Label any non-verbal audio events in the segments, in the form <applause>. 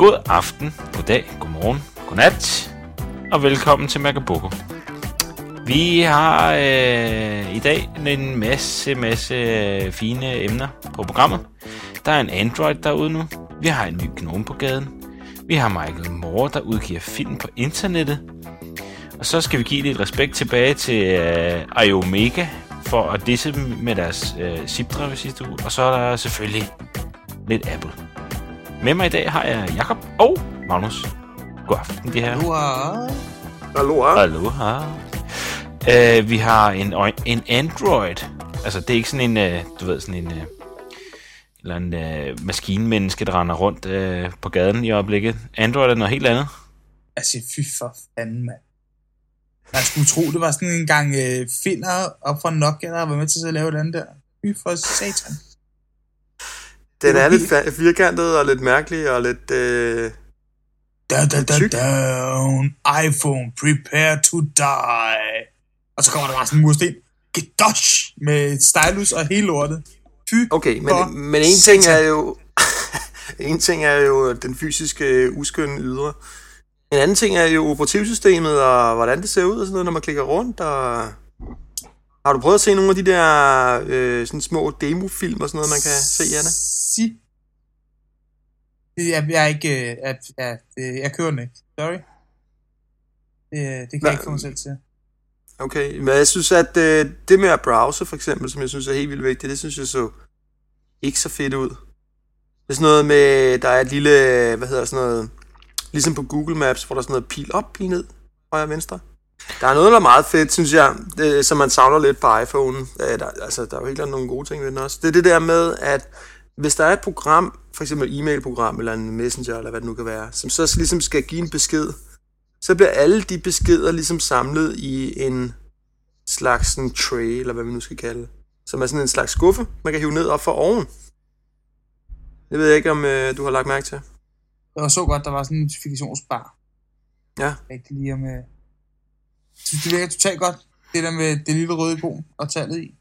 God aften, god dag, god morgen, god nat, og velkommen til Magaboko. Vi har øh, i dag en masse, masse øh, fine emner på programmet. Der er en Android derude nu. Vi har en ny gnome på gaden. Vi har Michael Moore, der udgiver film på internettet. Og så skal vi give lidt respekt tilbage til øh, Iomega for at disse dem med deres øh, zip sidste uge. Og så er der selvfølgelig lidt Apple. Med mig i dag har jeg Jakob og Magnus. God aften, det her. Aloha. Aloha. Aloha. Uh, vi har en, en Android. Altså, det er ikke sådan en, uh, du ved, sådan en, uh, eller en uh, maskinmenneske, der render rundt uh, på gaden i øjeblikket. Android er noget helt andet. Altså, fy for fanden, mand. Man skulle tro, det var sådan en gang øh, finder op fra Nokia, der var med til at lave den der. Fy for satan. Den er lidt helt- fa- firkantet og lidt mærkelig og lidt... Øh... Da, da, da, down. iPhone, prepare to die. Og så kommer der bare sådan en mursten. Gedosh! Med stylus og hele lortet. Fy Okay, men, men en ting er jo... <laughs> en ting er jo den fysiske øh, uskønne ydre. En anden ting er jo operativsystemet og hvordan det ser ud og sådan noget, når man klikker rundt. Og... Har du prøvet at se nogle af de der øh, sådan små demofilm og sådan noget, man kan se, Anna? Si. Jeg, jeg er ikke... øh, Jeg, jeg, jeg, jeg kører den ikke. Sorry. Det, det kan Hva- jeg ikke få mig selv til. Okay, men jeg synes, at øh, det med at browse for eksempel, som jeg synes er helt vildt vigtigt, det synes jeg så ikke så fedt ud. Det er sådan noget med, der er et lille, hvad hedder sådan noget, ligesom på Google Maps, hvor der er sådan noget pil op, pil ned, højre og venstre. Der er noget, der er meget fedt, synes jeg, det, som man savner lidt på iPhone. Øh, Der, altså, der er jo helt klart nogle gode ting ved den også. Det er det der med, at hvis der er et program, for eksempel et e-mailprogram eller en messenger, eller hvad det nu kan være, som så ligesom skal give en besked, så bliver alle de beskeder ligesom samlet i en slags sådan tray, eller hvad vi nu skal kalde det. Som er sådan en slags skuffe, man kan hive ned op for oven. Det ved jeg ikke, om øh, du har lagt mærke til. Det var så godt, der var sådan en notifikationsbar. Ja. Rigtig lige om... Øh... Det virker totalt godt. Det der med det lille røde ikon og tallet i.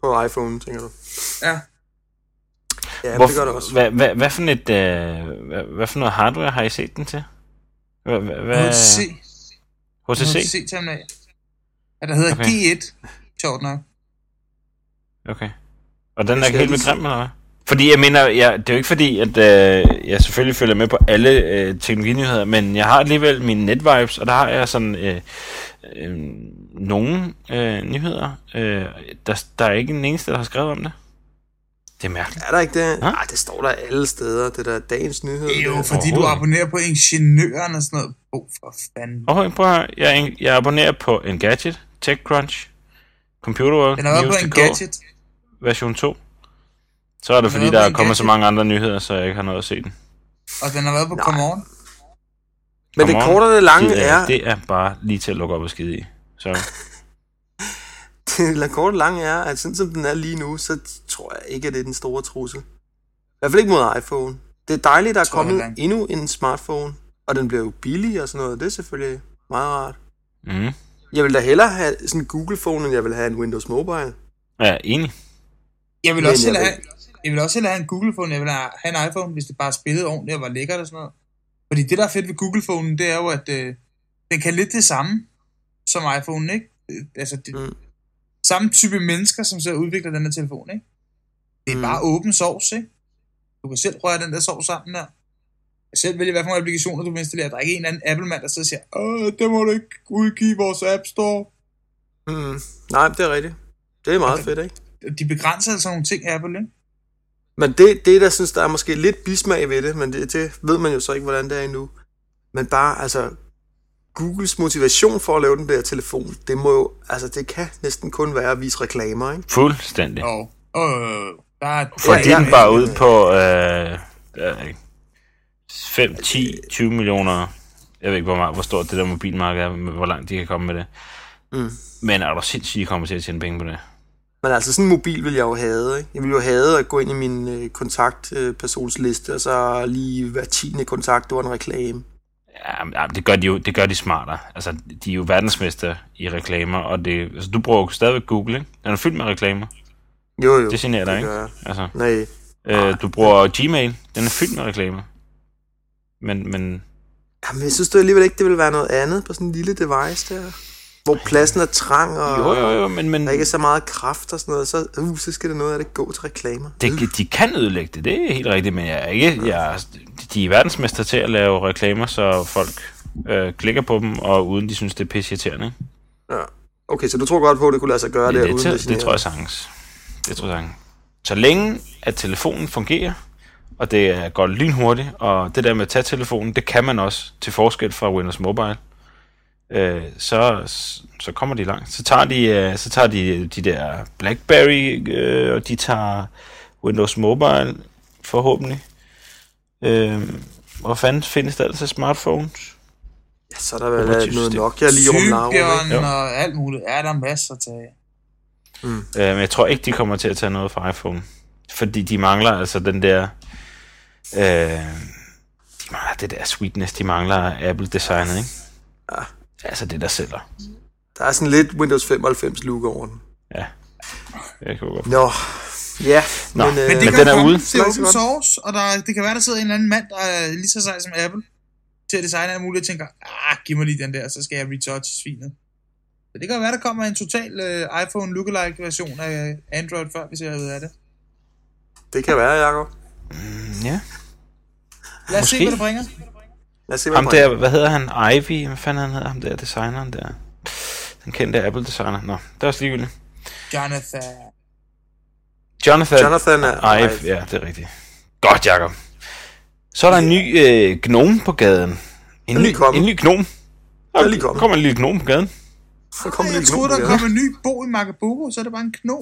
På iPhone, tænker du. Ja. Ja, Hvor, det gør det også. Hvad, hvad, hvad, for et, øh, hvad, hvad for noget hardware har I set den til? Hvad, hvad, HTC. HTC? HTC-terminal. Ja, der hedder Okay. G1. Sjovt nok. Okay. Og den er ikke helt lige bekræm, eller hvad? Fordi jeg mener, jeg, det er jo ikke fordi, at øh, jeg selvfølgelig følger med på alle øh, teknologinyheder, men jeg har alligevel mine netvibes, og der har jeg sådan øh, øh, nogle øh, nyheder. Øh, der, der er ikke en eneste, der har skrevet om det. Det er mærkeligt. Er der ikke det? Nej, det står der alle steder. Det der dagens nyhed. Det er jo det. fordi, du abonnerer på ingeniøren og sådan noget. Åh, oh, for fanden. Og prøv jeg, jeg abonnerer på Engadget, TechCrunch, Computer World, Den været på en gadget. version 2. Så er det fordi, der er en kommet så gadget. mange andre nyheder, så jeg ikke har noget at se den. Og den har været på Nej. Come On. Men det Come on. korte og det lange det, er, det er bare lige til at lukke op og skide i. Så <laughs> det korte lange er, at sådan som den er lige nu, så tror jeg ikke, at det er den store trussel. I hvert fald ikke mod iPhone. Det er dejligt, der er kommet endnu en smartphone, og den bliver jo billig og sådan noget. Det er selvfølgelig meget rart. mm. Jeg vil da hellere have sådan en Google-phone, end jeg vil have en Windows Mobile. er enig. Jeg vil Men også jeg hellere vil- have, jeg vil også hellere have en Google-phone, jeg vil have en iPhone, hvis det bare spillede ordentligt og var lækkert og sådan noget. Fordi det, der er fedt ved Google-phonen, det er jo, at øh, den kan lidt det samme som iPhone, ikke? Øh, Altså, det, Mm. Mm. samme type mennesker, som så udvikler den her telefon, ikke? Det er Mm. bare åben source, ikke? Du kan selv røre den der sovs sammen der. Jeg selv vælger, hvad for nogle applikationer du vil installere. Der er ikke en eller anden Apple-mand, der sidder og siger, Åh, det må du ikke udgive i vores App Store. Mm. Nej, det er rigtigt. Det er meget fedt, ikke? De begrænser altså nogle ting, Apple, ikke? Men det, det der synes, der er måske lidt bismag ved det, men det, det ved man jo så ikke, hvordan det er endnu. Men bare, altså, Googles motivation for at lave den der telefon, det må jo, altså, det kan næsten kun være at vise reklamer, ikke? Fuldstændig. Og, øh, der er... Fordi Ja, den bare ud på øh, øh, 5, 10, 20 millioner... Jeg ved ikke, hvor, meget, hvor stort det der mobilmarked er, men hvor langt de kan komme med det. Mm. Men er du sindssygt, de kommer til at tjene penge på det? Men altså, sådan en mobil vil jeg jo have, ikke? Jeg vil jo have at gå ind i min øh, kontaktpersonsliste, og så lige hver tiende kontakt, det var en reklame. Ja, det gør de jo det gør de smartere. Altså, de er jo verdensmester i reklamer, og det, altså, du bruger jo stadigvæk Google, ikke? Den er fyldt med reklamer. Jo, jo. Det generer dig, det ikke? jeg. Altså, Nej. øh, du bruger Gmail, den er fyldt med reklamer. Men, men Jamen, jeg synes du alligevel ikke, det ville være noget andet på sådan en lille device der? Hvor pladsen er trang, og jo, jo, jo, men, men der ikke er så meget kraft og sådan noget, så, uh, så skal det noget af det gå til reklamer. det, de kan ødelægge det, det er helt rigtigt, men jeg er ikke, jeg, de er verdensmester til at lave reklamer, så folk øh, klikker på dem, og uden de synes, det er pisseirriterende. ikke? Ja. Okay, så du tror godt på, at det kunne lade sig gøre det, det, uden det, det tror jeg sagtens. Det tror jeg sagtens. Så længe at telefonen fungerer, og det er godt lynhurtigt, og det der med at tage telefonen, det kan man også til forskel fra Windows Mobile, øh, så, så kommer de langt. Så tager de, øh, så tager de de der BlackBerry, øh, og de tager Windows Mobile forhåbentlig. Øh, hvor fanden findes der altså smartphones? Ja, så er der vel Operativsystem. noget Nokia lige om Jo. og alt muligt. Er der masser til. Øh, men jeg tror ikke, de kommer til at tage noget fra iPhone. Fordi de mangler altså den der... Øh, de mangler det der sweetness, de mangler Apple-designet, ikke? Ja. Altså det, der sælger. Der er sådan lidt Windows 95 look over den. Ja. Jeg kan godt. Nå, ja, Nå, men, øh, Men det Men den er ude. til Langt så open source, og der, det kan være, der sidder en eller anden mand, der er lige så sej som Apple, til at designe alt muligt, og tænker, ah, giv mig lige den der, så skal jeg retouch svinet. Så det kan være, der kommer en total uh, iPhone lookalike version af Android, før vi ser ud af det. det kan være, Jacob. Ja. Lad os se, Måske. hvad det bringer. Lad os se, hvad Ham der, hvad hedder han? Ivy? Hvad fanden han hedder? Ham der designeren der. Den kendte Apple-designer. Nå, det er også ligegyldigt. Jonathan. Jonathan, Jonathan er Ive. Ive. Ja, det er rigtigt. Godt, Jacob. Så er der en ny øh, gnome på gaden. En, lige kommet. en ny gnome. er lige kommet. Der kommer en lille gnome på gaden. Så kommer jeg lige troede, der kom en ny bo i Magabogo, så er det bare en kno.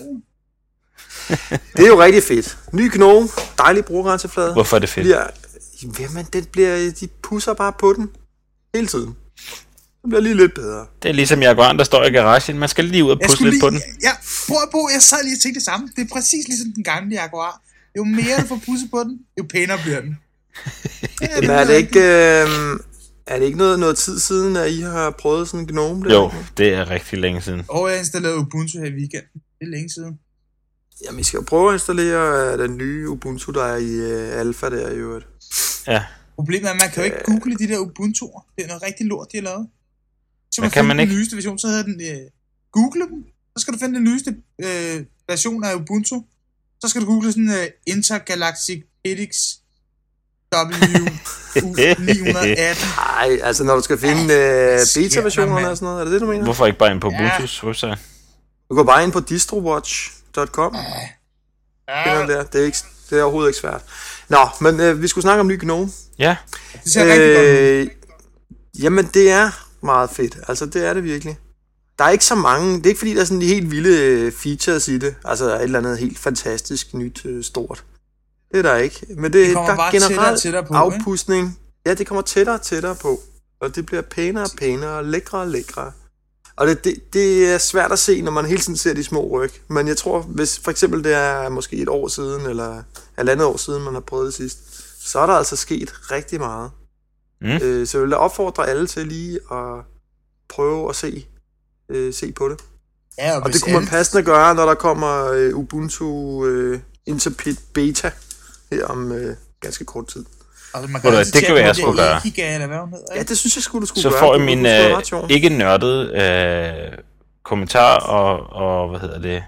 Det er jo rigtig fedt. Ny gnome, dejlig brugergrænseflade. Hvorfor er det fedt? Bliver, jamen, den bliver, de pusser bare på den. Hele tiden. Den bliver lige lidt bedre. Det er ligesom Jaguaren, der står i garagen. Man skal lige ud og skulle lidt lige, på den. Ja, prøv at bo, jeg sad lige og tænkte det samme. Det er præcis ligesom den gamle Jaguar. Jo mere du får pudset på den, jo pænere bliver den. <laughs> Ja, Men er det ikke, øh, er det ikke noget, noget tid siden, at I har prøvet sådan en gnome? Der? Jo, det er rigtig længe siden. Og jeg installerede Ubuntu her i weekenden. Det er længe siden. Jamen, I skal jo prøve at installere øh, den nye Ubuntu, der er i øh, alfa der i øvrigt. Ja. Problemet er, at man kan jo ikke google de der Ubuntu'er. Det er noget rigtig lort, de har lavet. Så man kan finde man den ikke? nyeste version, så hedder den øh, Google dem. Så skal du finde den nyeste øh, version af Ubuntu. Så skal du google sådan øh, Intergalactic Edix W918. Nej, altså når du skal finde øh, beta-versionerne og sådan noget, er det det, du mener? Hvorfor ikke bare ind på Ja. Ubuntu's website? Du går bare ind på distrowatch.com. Ja, Der. Det, er ikke, det er overhovedet ikke svært. Nå, men øh, vi skulle snakke om ny gnome. Ja, det ser rigtig godt ud. Øh, jamen, det er meget fedt. Altså, det er det virkelig. Der er ikke så mange... Det er ikke fordi, der er sådan de helt vilde øh, features i det. Altså, der er et eller andet helt fantastisk nyt øh, stort. Det er der ikke. Men det, Det kommer der er bare tættere generelt tættere på, ikke? afpustning. Ja, det kommer tættere og tættere på. Og det bliver pænere og pænere og lækre og lækre. Og det, det, det er svært at se, når man hele tiden ser de små ryg. Men jeg tror, hvis for eksempel det er måske et år siden, eller halvandet år siden, man har prøvet det sidst, så er der altså sket rigtig meget. Mm. Øh, så jeg vil da opfordre alle til lige at prøve at se, øh, se på det. Ja, Og hvis det kunne man alle- passende gøre, når der kommer øh, Ubuntu øh, Interpret Beta her om øh, ganske kort tid. Altså, man Ved du det kan være, jeg skulle der gøre. Ja, det synes jeg skulle du skulle så gøre. får jeg min øh, ikke nørdet øh, kommentar og, og, hvad hedder det,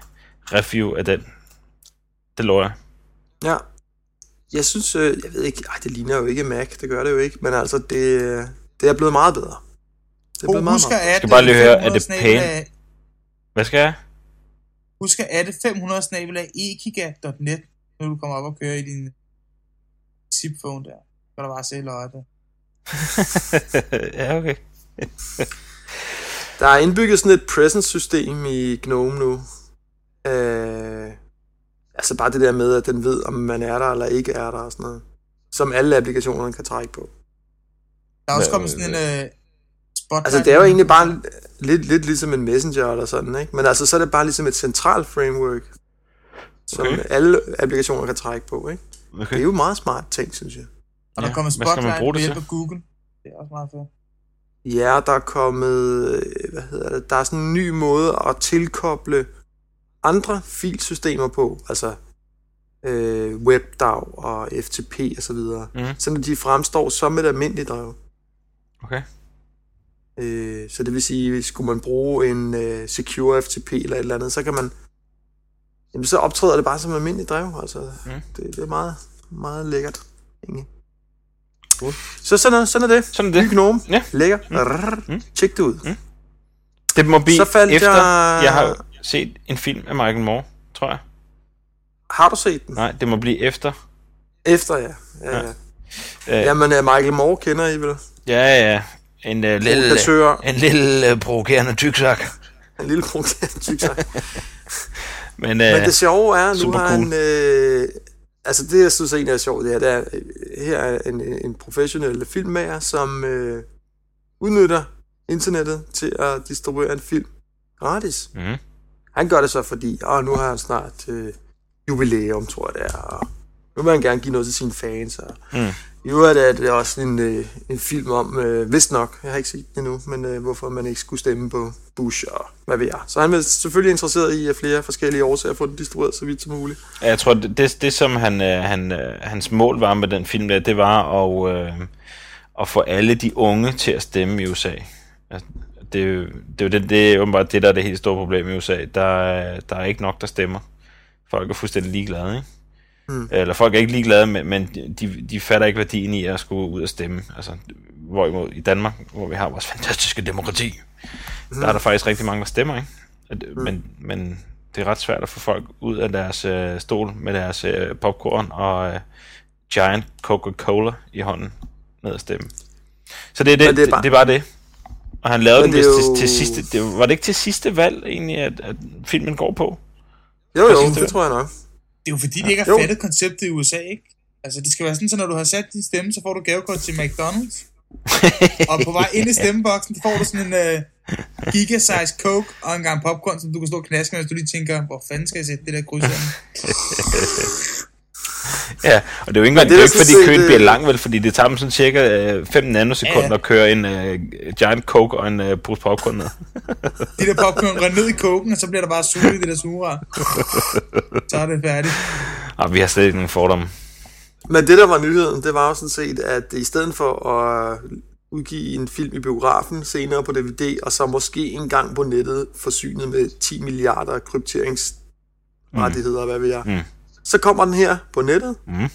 review af den. Det lover jeg. Ja. Jeg synes, øh, jeg ved ikke, ej, det ligner jo ikke Mac, det gør det jo ikke, men altså, det, det er blevet meget bedre. Det er blevet Bo, meget, husker meget at skal bare lige høre, er 500 det pænt? Hvad skal jeg? Husk at det 500 snabelag ekiga.net, når du kommer op og kører i din zip-phone der. Så kan du bare se løjet det. <laughs> ja, okay. <laughs> Der er indbygget sådan et presence-system i GNOME nu. Øh, altså bare det der med, at den ved, om man er der eller ikke er der og sådan noget. Som alle applikationerne kan trække på. Der er også kommet sådan en uh, spotlight. Altså det er jo egentlig bare lidt, lidt ligesom en messenger eller sådan, ikke? Men altså så er det bare ligesom et centralt framework, som Okay. alle applikationer kan trække på, ikke? Det okay. er jo meget smart ting, synes jeg. Og der Ja, kommer skal man spotlight bruge ved det hjælp til? af Google. Det er også meget fedt. Ja, der er kommet, øh, hvad hedder det, der er sådan en ny måde at tilkoble andre filsystemer på. Altså, øh, WebDAV og FTP og så videre. Mhm. Så når de fremstår som et almindeligt drev. Okay. Øh, så det vil sige, hvis skulle man bruge en øh, Secure FTP eller et eller andet, så kan man jamen, så optræder det bare som et almindeligt drev. Altså, Mm. det, det er meget, meget lækkert. Egentlig. Cool. Så sådan er, sådan er det. Sådan er det. Ny gnome. Ja. Lækker. Mm. Mm. Tjek det ud. Mm. Det må blive Så faldt efter, jeg- jeg har set en film af Michael Moore, tror jeg. Har du set den? Nej, det må blive efter. Efter, ja. ja, Ja. ja. Øh, Jamen, uh, Michael Moore kender I vel? Ja, ja. En uh, lille, en lille uh, provokerende tyksak. En lille provokerende tyk sig. <laughs> Men, uh, Men det sjove er, nu har cool. han... Øh, altså det, jeg synes egentlig er sjovt, det er, det er øh, her er en, en professionel filmmager, som øh, udnytter internettet til at distribuere en film gratis. mm, Han gør det så, fordi åh, nu har han snart øh, jubilæum, tror jeg det er, og nu vil han gerne give noget til sine fans. Og Mm. I øvrigt er det også en, øh, en film om, øh, vist nok, jeg har ikke set den endnu, men øh, hvorfor man ikke skulle stemme på Bush og hvad ved jeg. Så han er selvfølgelig interesseret i at flere forskellige årsager at få den distribueret så vidt som muligt. Ja, Jeg tror, det, det, det som han, øh, han, øh, hans mål var med den film, der, det var at, øh, at få alle de unge til at stemme i USA. Altså, Det, er det, er jo det, det er åbenbart det, der er det helt store problem i USA. Der, der er ikke nok, der stemmer. Folk er fuldstændig ligeglade, ikke? Mm. Eller folk er ikke ligeglade, men, men de, de fatter ikke værdien i at skulle ud og stemme. Altså, hvorimod i Danmark, hvor vi har vores fantastiske demokrati, mm. der er der faktisk rigtig mange, der stemmer, ikke? At, men, men det er ret svært at få folk ud af deres øh, stol med deres øh, popcorn og øh, giant Coca-Cola i hånden ned at stemme. Så det er, det, Men det, er er, bare- det, det var det. Og han lavede den det er vist jo- til, til sidste... Det, var det ikke til sidste valg, egentlig, at, at filmen går på? Jo, jo, det tror jeg nok. Det er jo fordi, de ikke har Jo. fattet konceptet i USA, ikke? Altså, det skal være sådan, så når du har sat din stemme, så får du gavekort til McDonald's. <laughs> og på vej ind i stemmeboksen, så får du sådan en uh, giga-size coke og en gang popcorn, som du kan stå og knaske, hvis du lige tænker, hvor fanden skal jeg sætte det der kryds? <laughs> <laughs> Ja, og det er jo ikke det det er ikke fordi set, køen øh, bliver lang, vel, fordi det tager dem sådan cirka 5 nanosekunder Ja, at køre en uh, giant coke og en uh, pose popcorn ned. De der popcorn render ned i koken, og så bliver der bare suget i det der sugerør. Så er det færdigt. Og vi har slet ikke nogen fordomme. Men det, der var nyheden, det var jo sådan set, at i stedet for at udgive en film i biografen senere på DVD, og så måske en gang på nettet forsynet med 10 milliarder krypteringsrettigheder, mm. hvad ved jeg, Mm. Så kommer den her på nettet. Mm.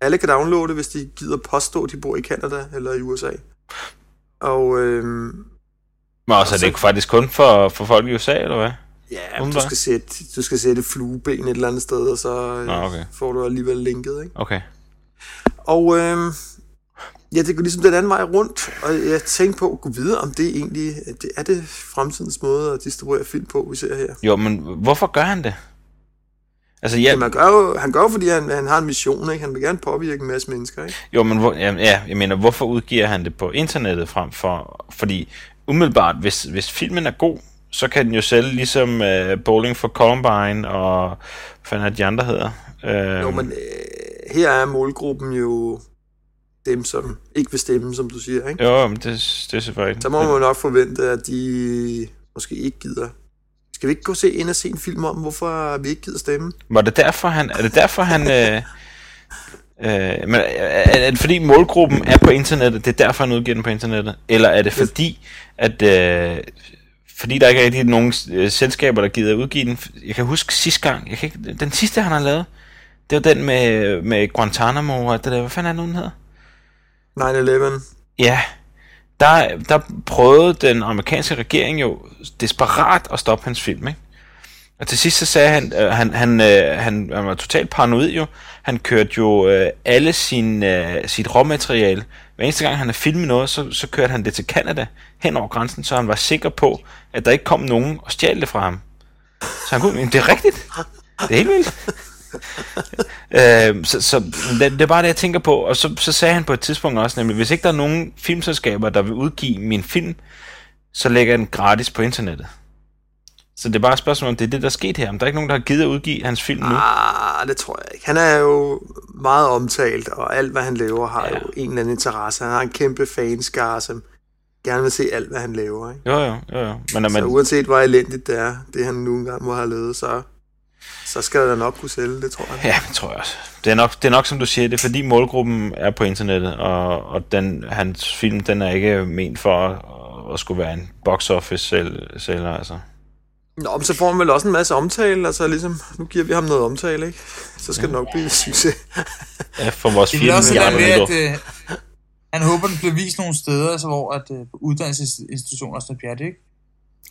Alle kan downloade det, hvis de gider påstå, at de bor i Canada eller i USA. Og øhm, Men også er det så- ikke faktisk kun for, for folk i USA, eller hvad? ja, du skal, sætte, du skal sætte flueben et eller andet sted, og så Nå, okay. får du alligevel linket, ikke? Okay. Og øhm, ja, det går ligesom den anden vej rundt, og jeg tænkte på at gå videre, om det egentlig det er det fremtidens måde at distribuere film på, vi ser her. Jo, men hvorfor gør han det? Altså, ja. Man gør jo, han gør jo, fordi han, han har en mission, ikke? Han vil gerne påvirke en masse mennesker, ikke? Jo, men hvor, ja, ja, jeg mener, hvorfor udgiver han det på internettet frem for... Fordi umiddelbart, hvis, hvis filmen er god, så kan den jo sælge ligesom uh, Bowling for Columbine og... Hvad fanden er de andre hedder? Uh, Jo, men øh, her er målgruppen jo dem, som ikke vil stemme, som du siger, ikke? Jo, men det, det er selvfølgelig... Så må man nok forvente, at de måske ikke gider. Skal vi ikke gå se ind og se en film om, hvorfor vi ikke gider stemme? Var det derfor, han... Er det derfor, han... Øh, øh, men er, er det fordi målgruppen er på internettet, det er derfor, han udgiver den på internettet? Eller er det fordi, at... Øh, fordi der ikke er rigtig nogen øh, selskaber, der gider udgive den. Jeg kan huske sidste gang, jeg kan ikke, den sidste, han har lavet, det var den med, med Guantanamo og det der, hvad fanden er det, nu, den hedder? 9-11. Ja, der, der prøvede den amerikanske regering jo desperat at stoppe hans film, ikke? Og til sidst så sagde han, øh, han, han, øh, han, han var totalt paranoid jo. Han kørte jo øh, alle sin, øh, sit råmateriale. Hver eneste gang han havde filmet noget, så, så kørte han det til Canada hen over grænsen, så han var sikker på, at der ikke kom nogen og stjal det fra ham. Så han kunne, det er rigtigt. Det er helt vildt. <laughs> øh, så, så det, det er bare det, jeg tænker på. Og så, så sagde han på et tidspunkt også, nemlig, hvis ikke der er nogen filmselskaber, der vil udgive min film, så lægger jeg den gratis på internettet. Så det er bare et spørgsmål, om det er det, der er sket her. Om der er ikke nogen, der har givet at udgive hans film nu. Ah, det tror jeg ikke. Han er jo meget omtalt, og alt, hvad han laver, har Ja. jo en eller anden interesse. Han har en kæmpe fanskare, som gerne vil se alt, hvad han laver. Ikke? Jo, jo, jo, jo. Men, Så men, uanset hvor elendigt det er, det han nu engang må have lavet, så, så skal der nok kunne sælge det, tror jeg. Ja, det tror jeg også. Det er nok, det er nok som du siger, det er fordi målgruppen er på internettet, og, og den, hans film, den er ikke ment for at, at skulle være en box office sælger, sælger altså. Nå, men så får man vel også en masse omtale, altså ligesom, nu giver vi ham noget omtale, ikke? Så skal ja. det nok blive en succes. Ja, for vores Det film. er også i det der andre med, minutter. at øh, han håber, den bliver vist nogle steder, altså, hvor at, øh, på uddannelsesinstitutioner og sådan noget pjat, ikke?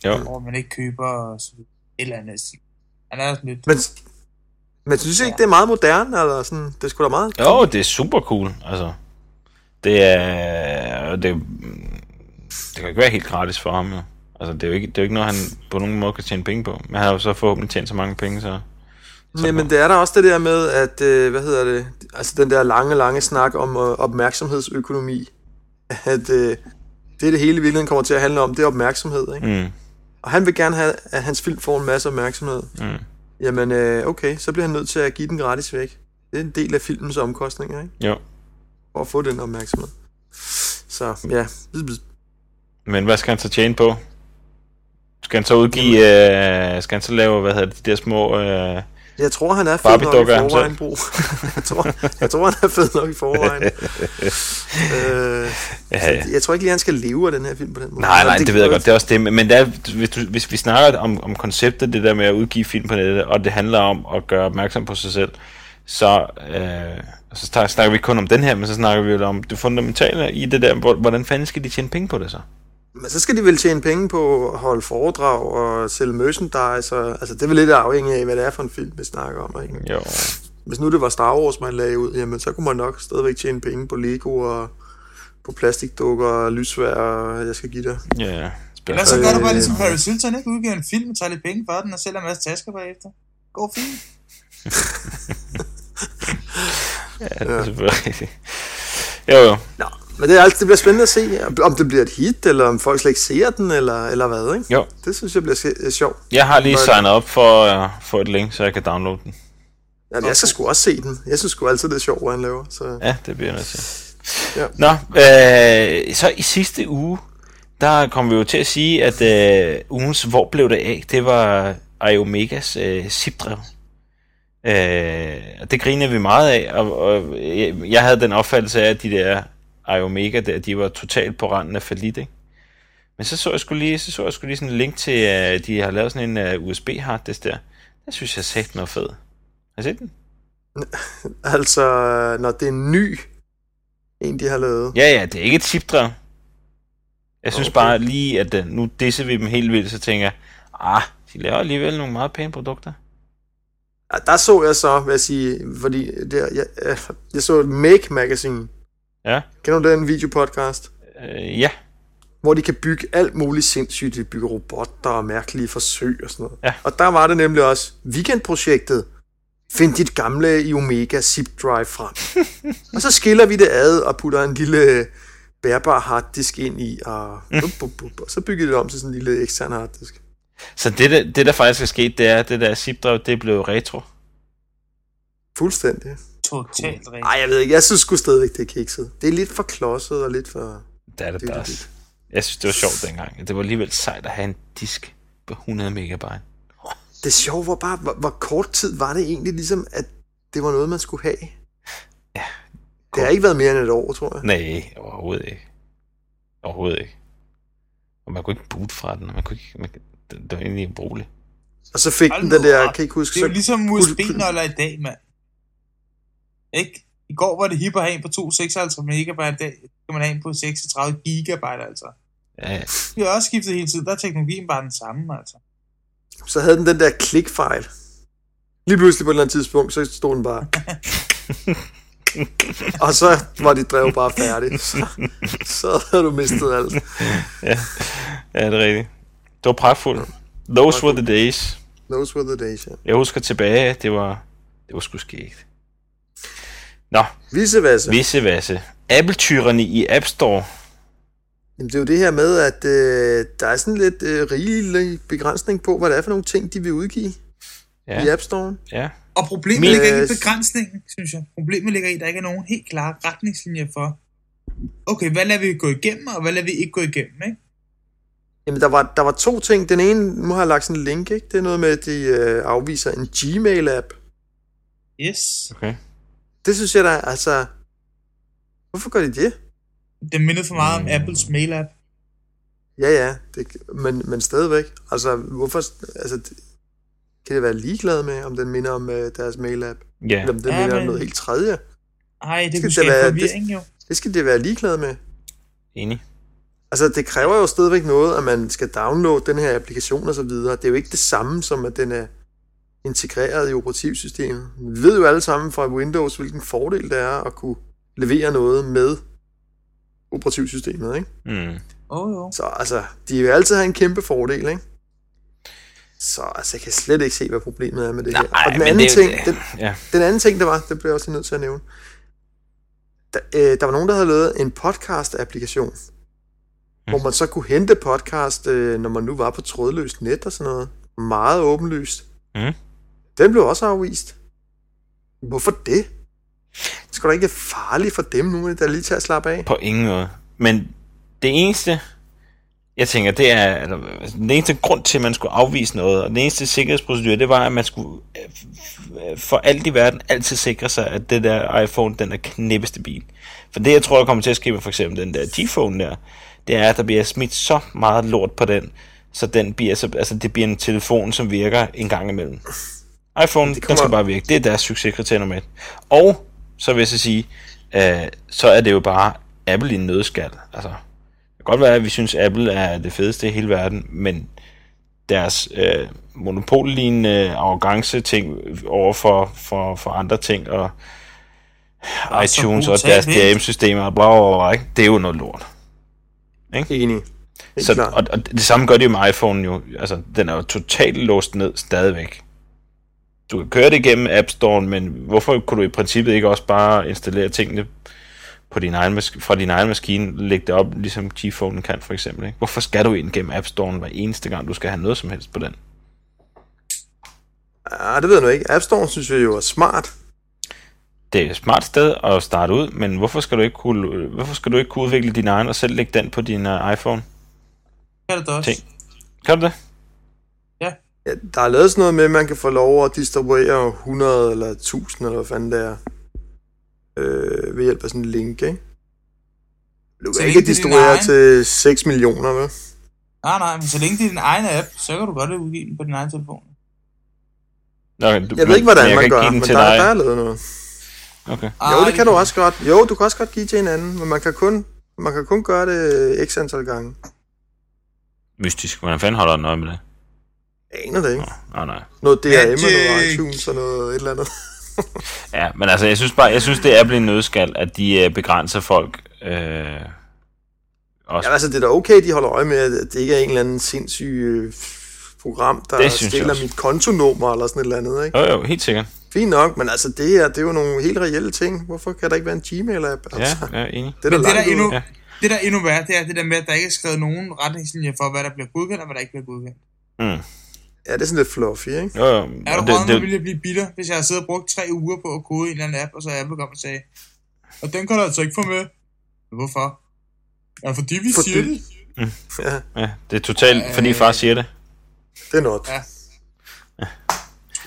Jo. Hvor man ikke køber og så videre. et eller andet. Han er sådan lidt... Men, men synes I ikke, det er meget moderne, eller sådan? Det er sgu da meget... Jo, det er super cool, altså. Det er... Det, det kan jo ikke være helt gratis for ham, jo. Altså, det er jo ikke, det er jo ikke noget, han på nogen måde kan tjene penge på. Men han har jo så forhåbentlig tjent så mange penge, så... så Jamen, det er der også det der med, at, øh, hvad hedder det, altså den der lange, lange snak om øh, opmærksomhedsøkonomi, <laughs> at øh, det, det hele i virkeligheden kommer til at handle om, det er opmærksomhed, ikke? Mm, Og han vil gerne have, at hans film får en masse opmærksomhed. mm. Jamen, øh, okay, så bliver han nødt til at give den gratis væk. Det er en del af filmens omkostninger, ikke? Jo. For at få den opmærksomhed. Så, ja. Men hvad skal han så tjene på? Skal han så udgive... Øh, skal han så lave, hvad hedder det, de der små... Øh, Jeg tror, han er fed Barbie nok i forvejen, Bro. jeg, tror, jeg tror, han er fed nok i forvejen. <laughs> øh, ja, ja. jeg tror ikke lige, han skal leve af den her film på den måde. Nej, nej, Eller det ved jeg godt. Det er også det. Men det er, hvis, du, hvis vi snakker om, om konceptet, det der med at udgive film på nettet, og det handler om at gøre opmærksom på sig selv, så, øh, så snak- snakker vi ikke kun om den her, men så snakker vi jo om det fundamentale i det der. hvor- Hvordan fanden skal de tjene penge på det så? Men så skal de vel tjene penge på at holde foredrag og sælge merchandise. Og, altså, det er vel lidt afhængigt af, hvad det er for en film, vi snakker om. Ikke? Jo. Hvis nu det var Star Wars, man lagde ud, jamen, så kunne man nok stadigvæk tjene penge på Lego og på plastikdukker og lysvær, og jeg skal give dig. Ja, Ellers så gør du bare Øh, ligesom Paris Hilton, ikke? Udgiver en film og tager lidt penge for den, og sælger en masse tasker bagefter. Går fint. <laughs> <laughs> ja, det er selvfølgelig rigtigt. Jo, jo. Nå, men det, er altid, det bliver spændende at se, om det bliver et hit, eller om folk slet ikke ser den, eller, eller hvad, ikke? Jo. Det synes jeg bliver øh, sjovt. Jeg har lige signet op for at få et link, så jeg kan downloade den. Jamen, jeg skal sgu også se den. Jeg synes sgu altid, det er sjovt, hvad han laver. Så. Ja, det bliver jeg nødt til. Ja. Nå, øh, så i sidste uge, der kom vi jo til at sige, at øh, ugens Hvor blev det af? Det var Iomegas øh, zip-drev. Øh, og det griner vi meget af, og, og jeg, jeg havde den opfattelse af, at de der Iomega der, de var totalt på randen af falit, ikke? Men så så jeg skulle lige, så så jeg skulle lige sådan en link til, at de har lavet sådan en uh, USB harddisk der. Det synes jeg sagt noget fed. Har I set den? <laughs> Altså, når det er en ny, en de har lavet. Ja, ja, det er ikke et chipdrev. Jeg synes Okay. bare lige, at uh, nu disser vi dem helt vildt, så tænker jeg, ah, de laver alligevel nogle meget pæne produkter. Ja, der så jeg så, vil jeg sige, fordi det, jeg, jeg, jeg så et Make Magazine. Ja. Kender du den videopodcast? Uh, ja, Hvor de kan bygge alt muligt sindssygt. De bygger robotter og mærkelige forsøg og sådan noget. Ja. Og der var det nemlig også weekendprojektet. Find dit gamle i Omega zip drive frem. <laughs> og så skiller vi det ad og putter en lille bærbar harddisk ind i, og, bup, bup, bup, og så bygger det om til sådan en lille ekstern harddisk. så det, der, det der faktisk er sket, det er, at det der zip-drev, det blev retro. Fuldstændig. Totalt rent. Nej, jeg ved ikke. Jeg synes sgu stadigvæk, det er kikset. Det er lidt for klodset og lidt for... Det er det, Det det det. Jeg synes, det var sjovt dengang. Det var alligevel sejt at have en disk på 100 megabyte. Det sjove var bare, hvor, hvor kort tid var det egentlig ligesom, at det var noget, man skulle have. Ja, Det har ikke været mere end et år, tror jeg. Nej, overhovedet ikke. Overhovedet ikke. Og man kunne ikke boot fra den, man kunne ikke... Man, det, det var egentlig ubrugeligt. Og så fik Hold den den der, op. kan I ikke huske, Det er jo så, ligesom kunne- USB-nøgler i dag, mand. Ikke? I går var det hip at have en på 256 megabyte, i dag kan man have en på 36 gigabyte, altså. Ja, ja. Vi har også skiftet hele tiden, der er teknologien bare den samme, altså. så havde den den der klikfejl. Lige pludselig på et eller andet tidspunkt, så stod den bare. <laughs> og så var dit drev bare færdigt. Så, så havde du mistet alt. ja. ja, det er rigtigt. Det var pragtfuldt. Those were the days. Those were the days, ja. Jeg husker tilbage, det var, det var sgu skægt. Nå, Viceversa. visse vasse. Apple-tyrerne i App Store. Jamen, det er jo det her med, at øh, der er sådan lidt øh, rigelig begrænsning på, hvad det er for nogle ting, de vil udgive ja. i App Store. ja. Og problemet Min- ligger ikke Øh, i begrænsningen, synes jeg. Problemet ligger i, at der ikke er nogen helt klare retningslinjer for, okay, hvad lader vi gå igennem, og hvad lader vi ikke gå igennem, ikke? Jamen, der var, der var to ting. Den ene, nu har jeg lagt sådan en link, ikke? Det er noget med, at de øh, afviser en Gmail-app. Yes. Okay. Det synes jeg da, altså... Hvorfor gør de det? Det mindede for meget om. Apples mail-app. Ja, ja, det, men, men stadigvæk. Altså, hvorfor... Altså, det, kan det være ligeglad med, om den minder om øh, deres mail-app? Ja. Eller om den Ja, minder om men- noget helt tredje? Ej, det Skal kunne det være- forvirring jo. Det skal det være ligeglad med. Enig. Altså, det kræver jo stadigvæk noget, at man skal downloade den her applikation og så videre. Det er jo ikke det samme som, at den er integreret i operativsystemet. Vi ved jo alle sammen fra Windows, hvilken fordel det er at kunne levere noget med operativsystemet, ikke? Mm. Åh, oh, jo. Så altså, de vil altid have en kæmpe fordel, ikke? Så altså, jeg kan slet ikke se, hvad problemet er med det her. Nej, Og den anden, det ting, den, Ja. den anden ting, der var, det blev jeg også nødt til at nævne. Der, øh, der var nogen, der havde lavet en podcast-applikation, mm. hvor man så kunne hente podcast, øh, når man nu var på trådløst net og sådan noget. Meget åbenlyst. Mm. Den blev også afvist. Hvorfor det? Det skulle da ikke være farligt for dem nu, der lige til at slappe af. På ingen måde. Men det eneste, jeg tænker, det er, eller, altså, den eneste grund til, at man skulle afvise noget, og den eneste sikkerhedsprocedure, det var, at man skulle øh, for alt i verden altid sikre sig, at det der iPhone, den er knæppestabil. For det, jeg tror, der kommer til at ske med for eksempel den der G-Phone der, det er, at der bliver smidt så meget lort på den, så den bliver, så, altså det bliver en telefon, som virker en gang imellem iPhone, Det kommer... den skal bare virke. Det er deres succeskriterie nummer et. Og så vil jeg så sige, øh, så er det jo bare Apple i en nødskal. Altså, det kan godt være, at vi synes, Apple er det fedeste i hele verden, men deres øh, monopollignende arrogance ting over for, for, for andre ting, og så iTunes og deres. DRM-systemer, og bla, bla, bla, ikke? det er jo noget lort. Enig. Helt Så, og, og det samme gør det jo med iPhone jo. Altså, den er jo totalt låst ned stadigvæk. Du kan køre det igennem App Store, men hvorfor kunne du i princippet ikke også bare installere tingene på din egen mas- fra din egen maskine, lægge det op, ligesom G-Phone kan for eksempel. Ikke? Hvorfor skal du ind gennem App Store hver eneste gang, du skal have noget som helst på den? Ja, det ved jeg nu ikke. App Store synes vi jo er smart. Det er et smart sted at starte ud, men hvorfor skal du ikke kunne, hvorfor skal du ikke kunne udvikle din egen og selv lægge den på din uh, iPhone? Kan det også. Ting. Kan du det? Ja, der er lavet sådan noget med, at man kan få lov at distribuere 100 eller 1000 eller hvad fanden det er. Øh, ved hjælp af sådan en link, ikke? Du kan ikke er distribuere til 6 millioner, vel? Nej, nej, men så længe det er din egen app, så kan du godt udgive den på din egen telefon. Nå, du, Jeg ved ikke, hvordan man kan gør, give den men til der, dig. der er lavet noget. Okay. Jo, Ej, det kan du også godt. Jo, du kan også godt give til en anden, men man kan kun, man kan kun gøre det x antal gange. Mystisk. Hvordan fanden holder den øje med det? Jeg aner det ikke. Nej, nej. Noget DRM og noget iTunes og noget et eller andet. <laughs> Ja, men altså, jeg synes bare, jeg synes, det er blevet en nødskal, at de øh, begrænser folk. Øh, også. Ja, altså, det er da okay, de holder øje med, at det ikke er en eller anden sindssyg øh, program, der stiller mit kontonummer eller sådan et eller andet, ikke? Jo, jo, helt sikkert. Fint nok, men altså, det her, det er jo nogle helt reelle ting. Hvorfor kan der ikke være en Gmail-app? Ja, Altså, ja, enig. det er Men det der, endnu. Ja. det der er endnu værre, det er det der med, at der ikke er skrevet nogen retningslinjer for, hvad der bliver godkendt, og hvad der ikke bliver godkendt. Mm. Ja, det er sådan lidt fluffy, ikke? Jo, jo. Er du det, det, ville jeg blive bitter, hvis jeg havde siddet og brugt tre uger på at kode en eller anden app, og så Apple kom og sagde, og den kan du altså ikke få med. Hvorfor? Ja, fordi vi Fordi- siger det. Ja, ja, det er totalt, fordi far siger det. det er not. Ja.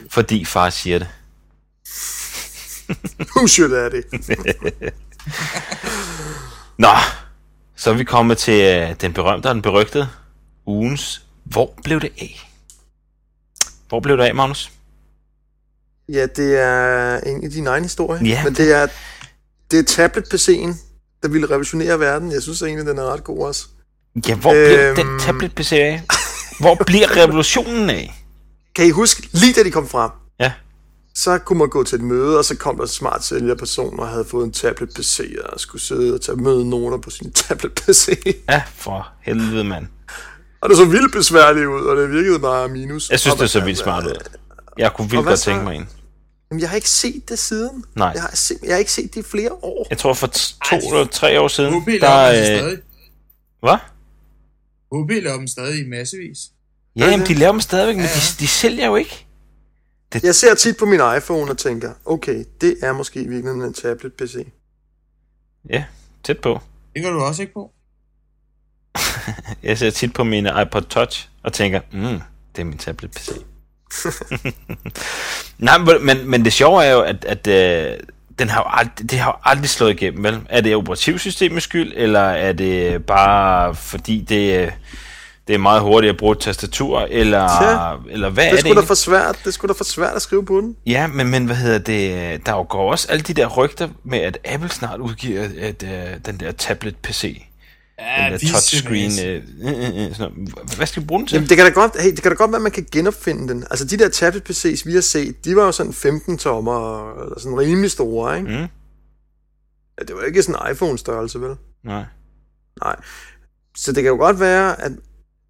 Fordi far siger det. Who should er det? <laughs> Nå, så er vi kommet til øh, den berømte og den berygtede ugens. Hvor blev det af? Hvor blev det af, Magnus? Ja, det er en af dine egne historier. Ja. Men det er, det er tablet-PC'en, der ville revolutionere verden. Jeg synes egentlig, den er ret god også. Ja, hvor blev Øhm. den tablet-PC af? Hvor bliver revolutionen af? Kan I huske, lige da de kom frem, Ja. så kunne man gå til et møde, og så kom der en smart sælgerperson og havde fået en tablet-PC, og skulle sidde og tage mødenoter på sin tablet-PC. Ja, for helvede, mand. Og det så vildt besværligt ud, og det virkede bare minus. Jeg synes, det så vildt smart ud. Jeg kunne vildt godt så? tænke mig en. Jamen, jeg har ikke set det siden. Nej. Jeg har, se, jeg har ikke set det i flere år. Jeg tror for to eller tre år siden, laver der... Øh, stadig. hvad? HB laver dem stadig i massevis. Ja, jamen, de laver dem stadigvæk, men Ja, de, ja. de sælger jo ikke. Jeg ser tit på min iPhone og tænker, okay, det er måske i virkeligheden en tablet-PC. Ja, tæt på. Det gør du også ikke på. <laughs> jeg ser tit på mine iPod Touch og tænker, mm, det er min tablet-PC. <laughs> Nej, men- men, det sjove er jo, at, at øh, den har jo aldrig, det har jo aldrig slået igennem, vel? Er det operativsystemets skyld, eller er det bare fordi det, øh, det er meget hurtigt at bruge et tastatur, eller, Tja, eller hvad Det er det sgu da egentlig? for svært. Det sgu da for svært at skrive på den. Ja, men, men hvad hedder det? Der jo går også alle de der rygter med, at Apple snart udgiver et, øh, den der tablet-PC. Ja, den der touchscreen. Øh, øh, øh, sådan. Hvad skal vi bruge den til? Jamen, det kan da godt, hey, det kan da godt være, at man kan genopfinde den. Altså, de der tablet PC's, vi har set, de var jo sådan 15 tommer, eller sådan rimelig store, ikke? Mm. Ja, det var ikke sådan en iPhone-størrelse, vel? Nej. Nej. Så det kan jo godt være, at,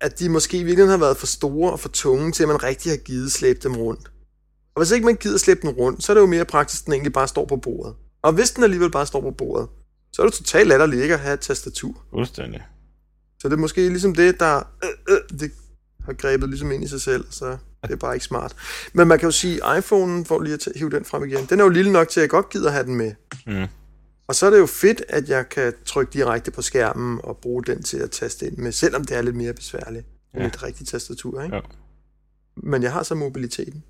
at de måske i virkeligheden har været for store og for tunge, til at man rigtig har givet slæbe dem rundt. Og hvis ikke man gider slæbe den rundt, så er det jo mere praktisk, at den egentlig bare står på bordet. Og hvis den alligevel bare står på bordet, så er det totalt latterligt ikke at have et tastatur. Fuldstændig. Så det er måske ligesom det, der øh, øh, det har grebet ligesom ind i sig selv, så det er bare ikke smart. Men man kan jo sige, at iPhone'en, for lige at hive den frem igen, den er jo lille nok til, at jeg godt gider have den med. Mm. Og så er det jo fedt, at jeg kan trykke direkte på skærmen og bruge den til at taste ind med, selvom det er lidt mere besværligt end Ja. et rigtigt tastatur, ikke? Jo. Men jeg har så mobiliteten.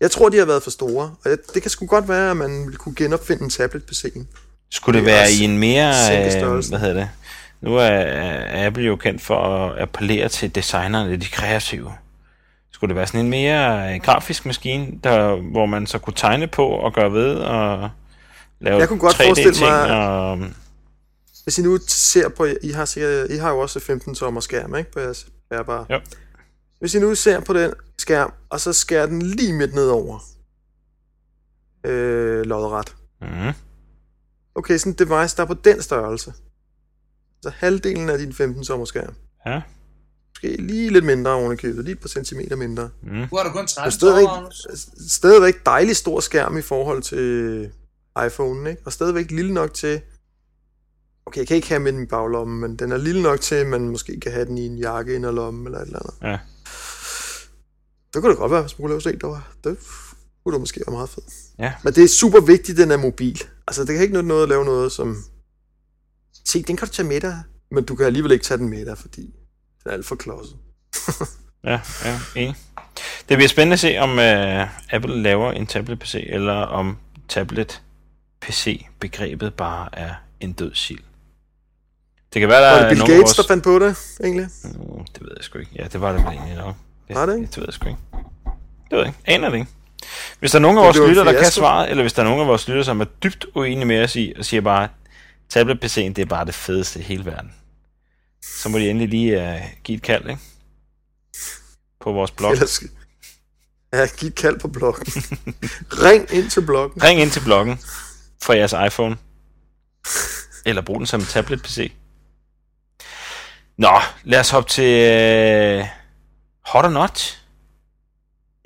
Jeg tror, de har været for store, og det kan sgu godt være, at man ville kunne genopfinde en tablet-PC'en. Skulle det Det være i en mere... Øh, hvad hedder det? Nu er, er Apple jo kendt for at appellere til designerne, de kreative. Skulle det være sådan en mere øh, grafisk maskine, der, hvor man så kunne tegne på og gøre ved og lave Jeg kunne godt 3D forestille ting mig- og... Hvis I nu ser på, I har, sikkert, I har jo også 15 tommer skærm, ikke? På jeres bærbare. Jo. Hvis I nu ser på den skærm, og så skærer den lige midt nedover. Øh, lodret. Mm. Okay, sådan et device, der er på den størrelse. Så halvdelen af din 15 tommer skærm. Ja. Måske lige lidt mindre oven i købet, lige et par centimeter mindre. Mm. Nu har du kun Det 30 er stadigvæk, stadigvæk dejlig stor skærm i forhold til iPhone'en, ikke? Og stadigvæk lille nok til... Okay, jeg kan ikke have med den i baglommen, men den er lille nok til, at man måske kan have den i en jakke ind lommen eller et eller andet. Ja. Det kunne da godt være, hvis man kunne lave sådan en, der var. Det kunne da måske være meget fedt. Ja. Men det er super vigtigt, den er mobil. Altså, det kan ikke nytte noget at lave noget, som... Se, den kan du tage med dig, men du kan alligevel ikke tage den med dig, fordi den er alt for klodset. <laughs> Ja, ja, enig. Det bliver spændende at se, om uh, Apple laver en tablet-PC, eller om tablet-PC-begrebet bare er en død sild. Det kan være, der Var det Bill Gates, der vores... fandt på det, egentlig? Mm, det ved jeg sgu ikke. Ja, det var det vel egentlig nok. Var det ikke? Det ved jeg sgu ikke. Det ved jeg ikke. Aner det ikke. Hvis der er nogen af vores lytter, der kan svare, eller hvis der er nogen af vores lytter, som er dybt uenige med os i, og siger bare, tablet-PC'en, det er bare det fedeste i hele verden. Så må de endelig lige uh, give et kald, ikke? På vores blog. Ellers... Ja, giv et kald på bloggen. Ring ind til bloggen. Ring ind til bloggen fra jeres iPhone. Eller brug den som tablet-PC. Nå, lad os hoppe til uh, Hot or Not.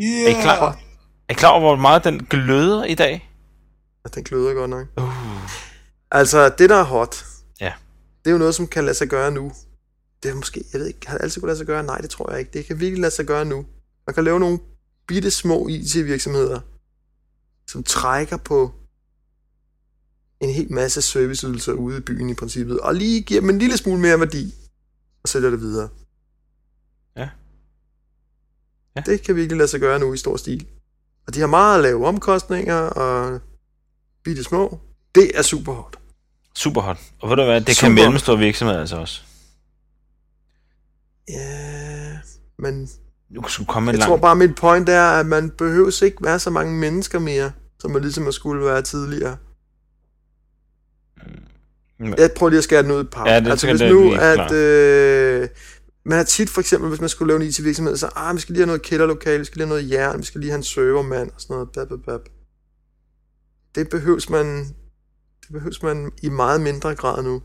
Yeah. Er I klar? Er I klar over, hvor meget den gløder i dag? Ja, den gløder godt nok. Uh. Altså, det der er hot, Ja. det er jo noget, som kan lade sig gøre nu. Det er måske, jeg ved ikke, har det altid kunne lade sig gøre? Nej, det tror jeg ikke. Det kan virkelig lade sig gøre nu. Man kan lave nogle bitte små IT-virksomheder, som trækker på en hel masse serviceydelser ude i byen i princippet, og lige giver dem en lille smule mere værdi, og sælger det videre. Ja. Ja. Det kan virkelig lade sig gøre nu i stor stil. Og de har meget lave omkostninger, og bitte små. Det er super hot. Super hot. Og ved du hvad, det Super. kan mellemstore virksomheder altså også. Ja, men Du skulle komme jeg langt. tror bare, mit point er, at man behøver ikke være så mange mennesker mere, som man ligesom skulle være tidligere. Mm. Jeg prøver lige at skære den ud i par. Ja, det altså hvis nu, at øh, man har tit for eksempel, hvis man skulle lave en IT-virksomhed, så ah, vi skal lige have noget kælderlokale, vi skal lige have noget jern, vi skal lige have en servermand og sådan noget. Bab, bab, bab. Det behøves man, det behøves man i meget mindre grad nu.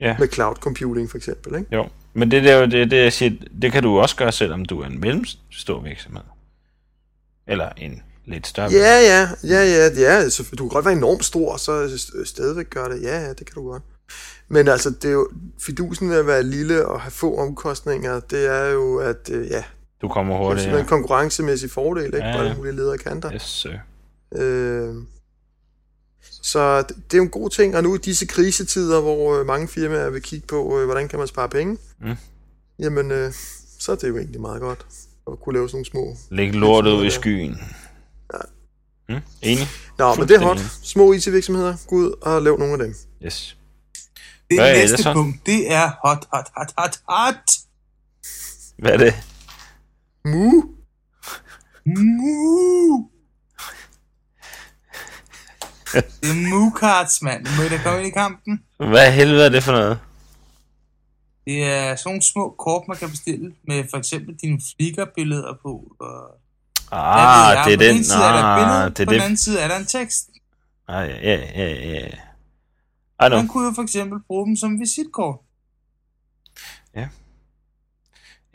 Ja. Med cloud computing for eksempel, ikke? Jo, men det er jo det, det, jeg siger, det kan du også gøre, selvom du er en mellemstor virksomhed. Eller en lidt større Ja, ja, ja, ja, ja. Så du kan godt være enormt stor, og så st- stadigvæk gøre det. Ja, ja, det kan du godt. Men altså, det er jo, fidusen ved at være lille og have få omkostninger, det er jo, at øh, ja, Du kommer det er hurtigt. simpelthen en Ja. konkurrencemæssig fordel, ikke? Ja, Ja, ja. På alle mulige ledere kanter. Yes, sir. Øh, så det, er jo en god ting, og nu i disse krisetider, hvor øh, mange firmaer vil kigge på, øh, hvordan kan man spare penge, Mm. jamen, øh, så er det jo egentlig meget godt at kunne lave sådan nogle små... Læg lortet ud i Ja. skyen. Mm, enig? Nå, men det er hot. Små IT-virksomheder, gå ud og lav nogle af dem. Yes. Det Hvad næste det så? punkt, det er hot, hot, hot, hot, hot. Hvad er det? Moo! Moo. Det er Moo Cards, mand. Må I da komme ind i kampen? Hvad helvede er det for noget? Det er sådan nogle små kort, man kan bestille, med for eksempel dine flickr-billeder på. Og Ah, det er den. side er et Ah, det er på den det. anden side er der en tekst. Ah, ja, ja, ja, ja. I know. Man kunne jo for eksempel bruge dem som visitkort.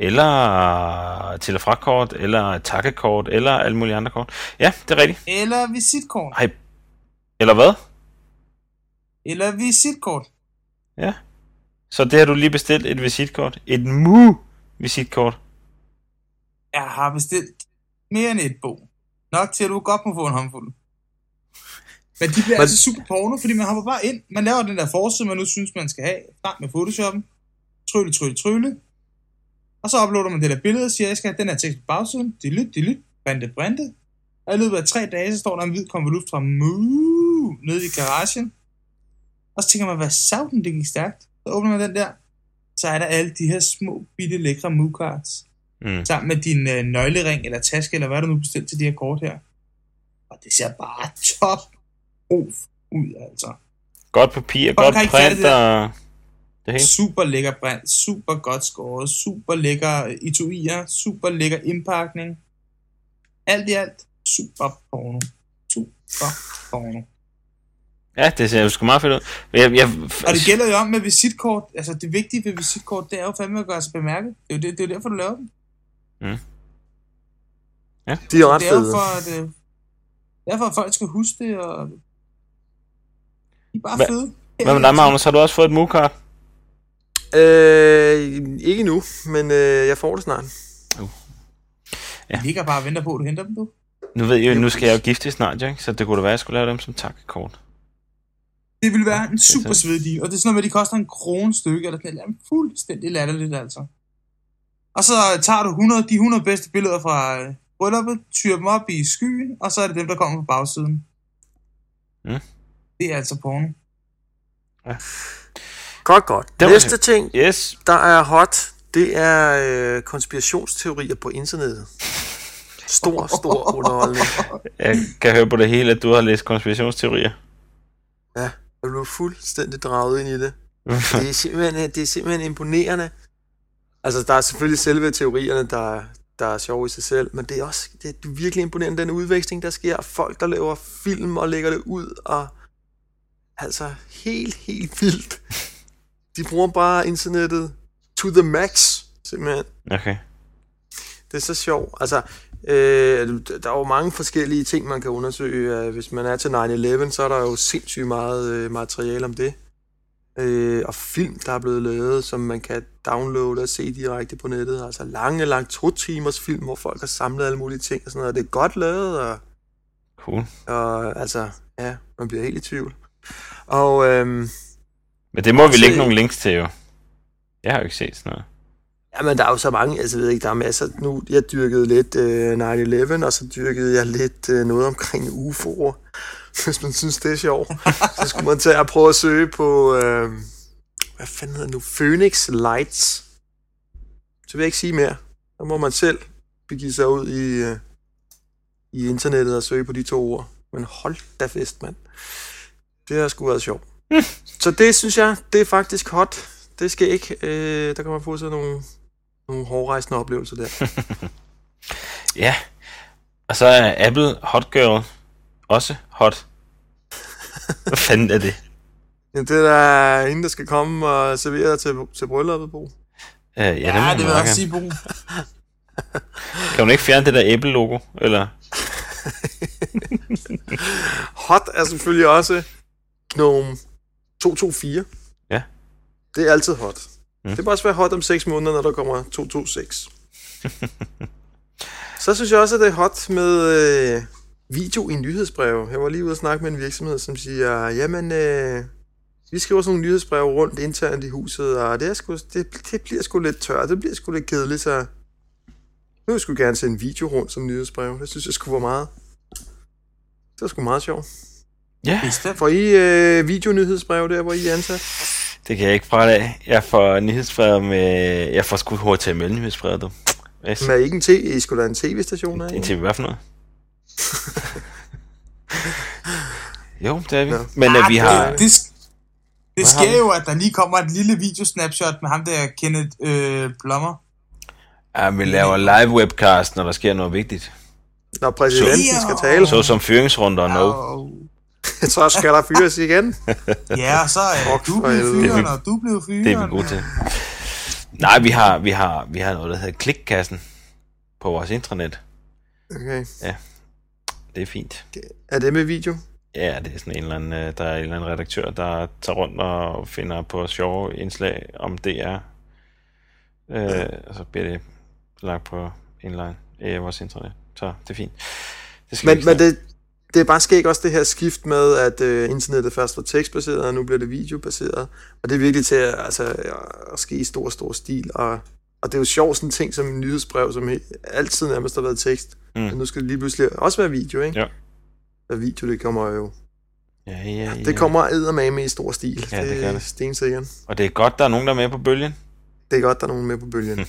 Eller til- og frakort, eller takkekort, eller alle mulige andre kort. Ja, det er rigtigt. Eller visitkort. Ej. Eller hvad? Eller visitkort. Ja. Så det har du lige bestilt et visitkort. Et mu-visitkort. Jeg har bestilt mere end et bog. Nok til, at du godt må få en håndfuld. Men de bliver Men- altså super porno, fordi man hopper bare ind. Man laver den der forside, man nu synes, man skal have. Frem med Photoshoppen. Trylle, trylle, trylle. Og så uploader man det der billede og siger, jeg skal have den her tekst på bagsiden. Delete, delete, brænde, brænde. Og i løbet af tre dage, så står der en hvid konvolut fra Moo nede i garagen. Og så tænker man, hvad savden, det gik stærkt. Så åbner man den der. Så er der alle de her små, bitte, lækre Moo cards Mm. sammen med din øh, nøglering eller taske, eller hvad du nu bestilt til de her kort her. Og det ser bare top ruf ud, altså. Godt papir, godt fattet print det og det hele. Super lækker brand, super godt skåret, super lækker øh, etuier, super lækker indpakning. Alt i alt, super porno. Super porno. Ja, det ser jo sgu meget fedt ud. Jeg, jeg, Og det gælder jo om med visitkort, altså det vigtige ved visitkort, det er jo fandme at gøre sig bemærket. Det er jo, det, det er jo derfor, du laver dem. De er ret Det er jo fede. for, at, øh, derfor, at folk skal huske det, og de er bare Hvad- fede. Hvad med dig, Magnus? Har du også fået et mu-kart? Øh, ikke nu, men øh, jeg får det snart. De ligger bare og venter på, at du henter dem, du. Nu ved jeg jo, nu skal jeg jo gifte snart, jo, ikke? Så det kunne da være, at jeg skulle lave dem som takkekort. Det vil være en super svedig deal, og det er sådan noget med, at de koster en krone stykke, eller sådan noget fuldstændig latterligt, altså. Og så tager du 100, de 100 bedste billeder fra øh, brylluppet, tyrer dem op i skyen, og så er det dem, der kommer på bagsiden. Mm. Det er altså porno. Godt, godt. Det Næste ting, Yes. der er hot, det er øh, konspirationsteorier på internettet. Stor, stor <laughs> underholdning. Jeg kan høre på det hele, at du har læst konspirationsteorier. Ja, og du er fuldstændig draget ind i det. <laughs> Det er simpelthen, det er simpelthen imponerende. Altså, der er selvfølgelig selve teorierne, der, der er sjove i sig selv, men det er også det er virkelig imponerende, den udveksling, der sker. Folk, der laver film og lægger det ud, og altså helt, helt vildt. De bruger bare internettet to the max, simpelthen. Okay. Det er så sjovt. Altså, øh, der er jo mange forskellige ting, man kan undersøge. Øh, Hvis man er til 9-11, så er der jo sindssygt meget øh, materiale om det. Øh, og film, der er blevet lavet, som man kan downloade og se direkte på nettet. Altså lange, lange to timers film, hvor folk har samlet alle mulige ting og sådan noget. Det er godt lavet, og, Cool. og altså, ja, man bliver helt i tvivl. Og øhm, Men det må vi lægge nogle links til, jo. Jeg har jo ikke set sådan noget. Jamen, der er jo så mange, altså jeg ved ikke, der er masser. Nu, jeg dyrkede lidt øh, 9-11, og så dyrkede jeg lidt øh, noget omkring UFO'er. <laughs> Hvis man synes, det er sjovt, så skulle man tage og prøve at søge på, øh, hvad fanden hedder nu, Phoenix Lights. Så vil jeg ikke sige mere. Så må man selv begive sig ud i, øh, i internettet og søge på de to ord. Men hold da fest, mand. Det har sgu været sjovt. <laughs> så det synes jeg, det er faktisk hot. Det skal ikke. Øh, der kan man få sådan nogle, nogle hårdrejsende oplevelser der. <laughs> Ja. Og så er Apple Hot Girl også hot. Hvad fanden er det? <laughs> Ja, det er der en, der skal komme og servere til, til brylluppet, Bo. Uh, ja, det, Ja, man det vil nok jeg også sige, Bo. Kan hun ikke fjerne det der Apple-logo? Eller? Hot er selvfølgelig også Gnome 224. Ja. Det er altid hot. Mm. Det må også være hot om 6 måneder, når der kommer 226. <laughs> Så synes jeg også, at det er hot med øh, video i nyhedsbreve. Jeg var lige ude og snakke med en virksomhed, som siger, jamen, øh, vi skriver sådan nogle nyhedsbreve rundt internt i huset, og det, er sgu, det, det bliver sgu lidt tørt, det bliver sgu lidt kedeligt, så nu vil jeg gerne sende en video rundt som nyhedsbrev. Det synes jeg skulle være meget. Det var sgu meget sjovt. Ja, Bestemt. Får I øh, videonyhedsbrev der, hvor I er ansat? det kan jeg ikke fra af. Jeg får nyhedsbrevet med... Jeg får sgu HTML-nyhedsbrevet, du. Men er I ikke en, t- I skulle da en tv-station af? En TV, hvad for noget? <laughs> jo, det er vi. Nå. Men øh, vi har... Det, det, det sker jo, at der lige kommer et lille videosnapshot med ham der, Kenneth øh, Blommer. Ja, vi laver live webcast, når der sker noget vigtigt. Når præsidenten Så- skal tale, Så som fyringsrunder og no. <laughs> Så skal der fyres igen. <laughs> ja, så er Fuck du helvede. fyren, og du blev fyren. Det er vi gode til. Nej, vi har, vi har, vi har noget, der hedder klikkassen på vores intranet. Okay. Det er fint. Er det med video? Ja, det er sådan en eller anden, øh, der er en eller anden redaktør, der tager rundt og finder på sjove indslag om DR. Øh, og så bliver det lagt på inline i vores internet. Så det er fint. Det skal Men, men det, det er bare sket også det her skift med, at øh, internettet først var tekstbaseret, og nu bliver det videobaseret. Og det er virkelig til at, altså, at ske i stor, stor stil. Og, og det er jo sjovt sådan en ting som en nyhedsbrev, som altid nærmest har været tekst. Mm. Men nu skal det lige pludselig også være video, ikke? Ja. Og video, det kommer jo... Ja, ja, ja. Det kommer eddermame i stor stil. Ja, det gør det. er stensikkert. Og det er godt, der er nogen, der er med på bølgen. Det er godt, der er nogen med på bølgen. <laughs>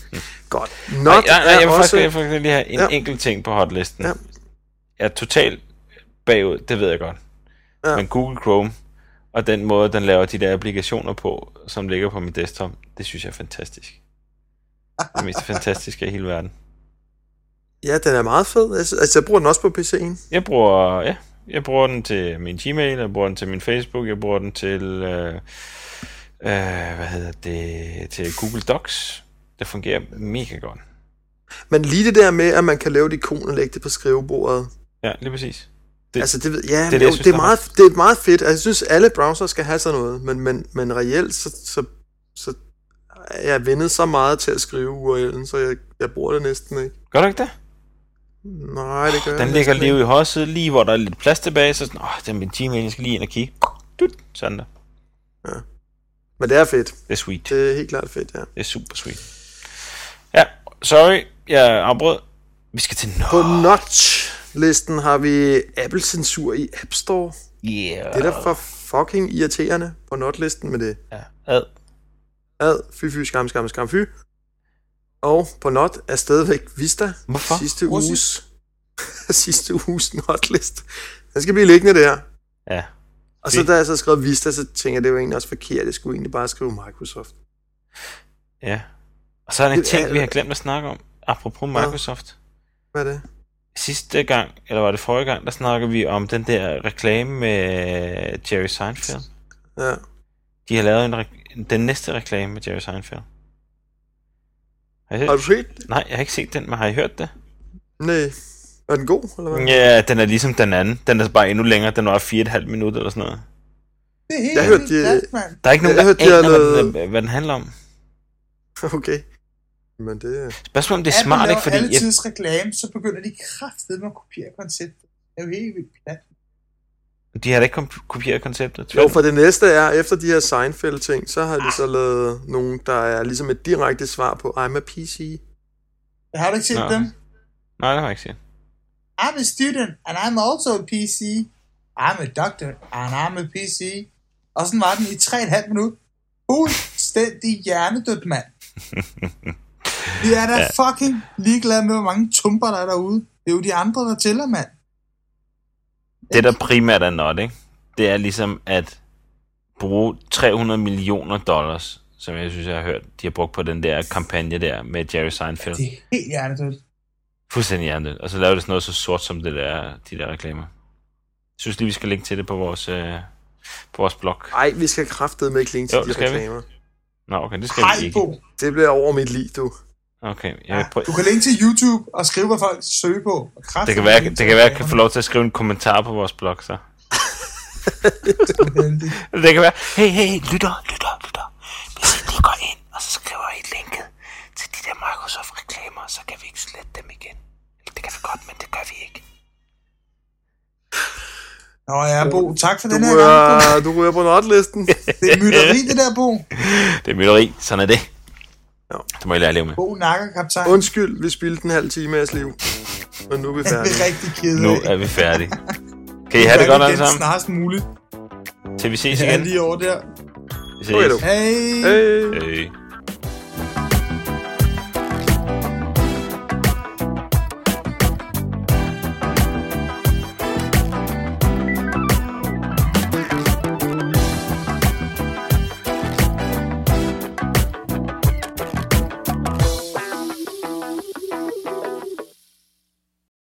godt. Not Nej, nej, nej, jeg vil faktisk, også... jeg vil lige have en Ja. enkelt ting på hotlisten. Ja. Jeg er totalt bagud, det ved jeg godt. Ja. Men Google Chrome og den måde, den laver de der applikationer på, som ligger på min desktop, det synes jeg er fantastisk. Det mest fantastiske i hele verden. Ja, den er meget fed. Altså, jeg bruger den også på PC'en. Jeg bruger, ja, jeg bruger den til min Gmail, jeg bruger den til min Facebook, jeg bruger den til, øh, øh, hvad hedder det, til Google Docs. Det fungerer mega godt. Men lige det der med, at man kan lave et ikon og lægge det på skrivebordet. Ja, lige præcis. Det- altså, det, ja, det, det, jeg jo, synes, det, er meget, det er meget fedt. Altså, jeg synes, alle browser skal have sådan noget. Men, men, men reelt, så, så, så er jeg vendet så meget til at skrive URL'en, så jeg, jeg bruger det næsten ikke. Gør du ikke det? Nej, det gør Den jeg ligger lige i højre side, lige hvor der er lidt plads tilbage, så sådan, åh, det er min Gmail, jeg skal lige ind og kigge. Dut, sådan der. Men det er fedt. Det er sweet. Det er helt klart fedt, ja. Det er super sweet. Ja, sorry, jeg afbrød. Vi skal til På Nå. Notch-listen har vi Apple-censur i App Store. Yeah. Det er da for fucking irriterende på Not-listen med det. Ja, ad. Ad, fy fy, skam, skam, skam, fy. Og på Not er stadigvæk Vista. Hvorfor? Sidste Russi. uges, <laughs> sidste uges Not-list. Den skal blive liggende der. Ja. Og så da jeg så skrev Vista, så tænker jeg, det var egentlig også forkert. Jeg skulle egentlig bare skrive Microsoft. Ja. Og så er der en ting, vi har glemt at snakke om. Apropos Microsoft. Hvad er det? Sidste gang, eller var det forrige gang, der snakkede vi om den der reklame med Jerry Seinfeld. Ja. De har lavet en re- den næste reklame med Jerry Seinfeld. Har I Har du set? det? Nej, jeg har ikke set den, men har I hørt det? Nej. Er den god, eller hvad? Ja, den er ligesom den anden. Den er bare endnu længere. Den var 4,5 minutter eller sådan noget. Det er helt Jeg hørte, de-. Der er ikke nogen, Jeg der hørte, de har aner, hvad, den, hvad den handler om. Okay. Men det er... Spørgsmålet om det er smart, ikke? Fordi alle jeg, tids reklame, så begynder de kraftigt med at kopiere konceptet. Det er jo helt vildt plat. de har da ikke kopieret konceptet. Jo, for det næste er, efter de her Seinfeld-ting, så har de så lavet nogen, der er ligesom et direkte svar på I'm a PC. Har du ikke set Nå. dem? Nej, det har jeg ikke set. I'm a student, and I'm also a PC. I'm a doctor, and I'm a PC. Og sådan var den i 3,5 minutter. Fuldstændig hjernedødt, mand. <laughs> Vi er da Ja. fucking ligeglade med, hvor mange tumper der er derude. Det er jo de andre, der tæller, mand. Det, der primært er not, ikke? Det er ligesom at bruge 300 millioner dollars, som jeg synes, jeg har hørt, de har brugt på den der kampagne der med Jerry Seinfeld. Det er helt hjernedødt. Fuldstændig hjernet. Og så laver det sådan noget så sort som det der, de der reklamer. Jeg synes lige, vi skal linke til det på vores, øh, på vores blog. Ej, vi skal kraftedeme med klinge til Jo, de skal vi. reklamer. Nå, okay, det skal vi Hej, ikke. Bo. Det bliver over mit liv, du. Okay, jeg Ja, vil prøve. du kan linke til YouTube og skrive, hvad folk søger på. Og Det kan være, det kan være, at jeg kan få lov til at skrive en kommentar på vores blog, så. <laughs> Det kan være, hey, hey, lytter, lytter, lytter. Hvis I lige går ind, og så skriver I linket til de der Microsoft-reklamer, så kan vi ikke slette dem igen. Det kan vi godt, men det gør vi ikke. Nå ja, Bo, tak for Du den her gang. du rører på notlisten. Det er mytteri, det der, Bo. <laughs> Det er mytteri. Sådan er det. Ja. Det må jeg lære at leve med. Bo nakker, kaptajn. Undskyld, vi spildte en halv time af jeres liv. Men nu er vi <laughs> Det er færdige. rigtig kedeligt. Nu er vi færdige. <laughs> Kan I have det godt alle sammen? Snarest muligt. Til vi ses Ja, igen. lige over der. Vi ses. Hej. Hey. Hey.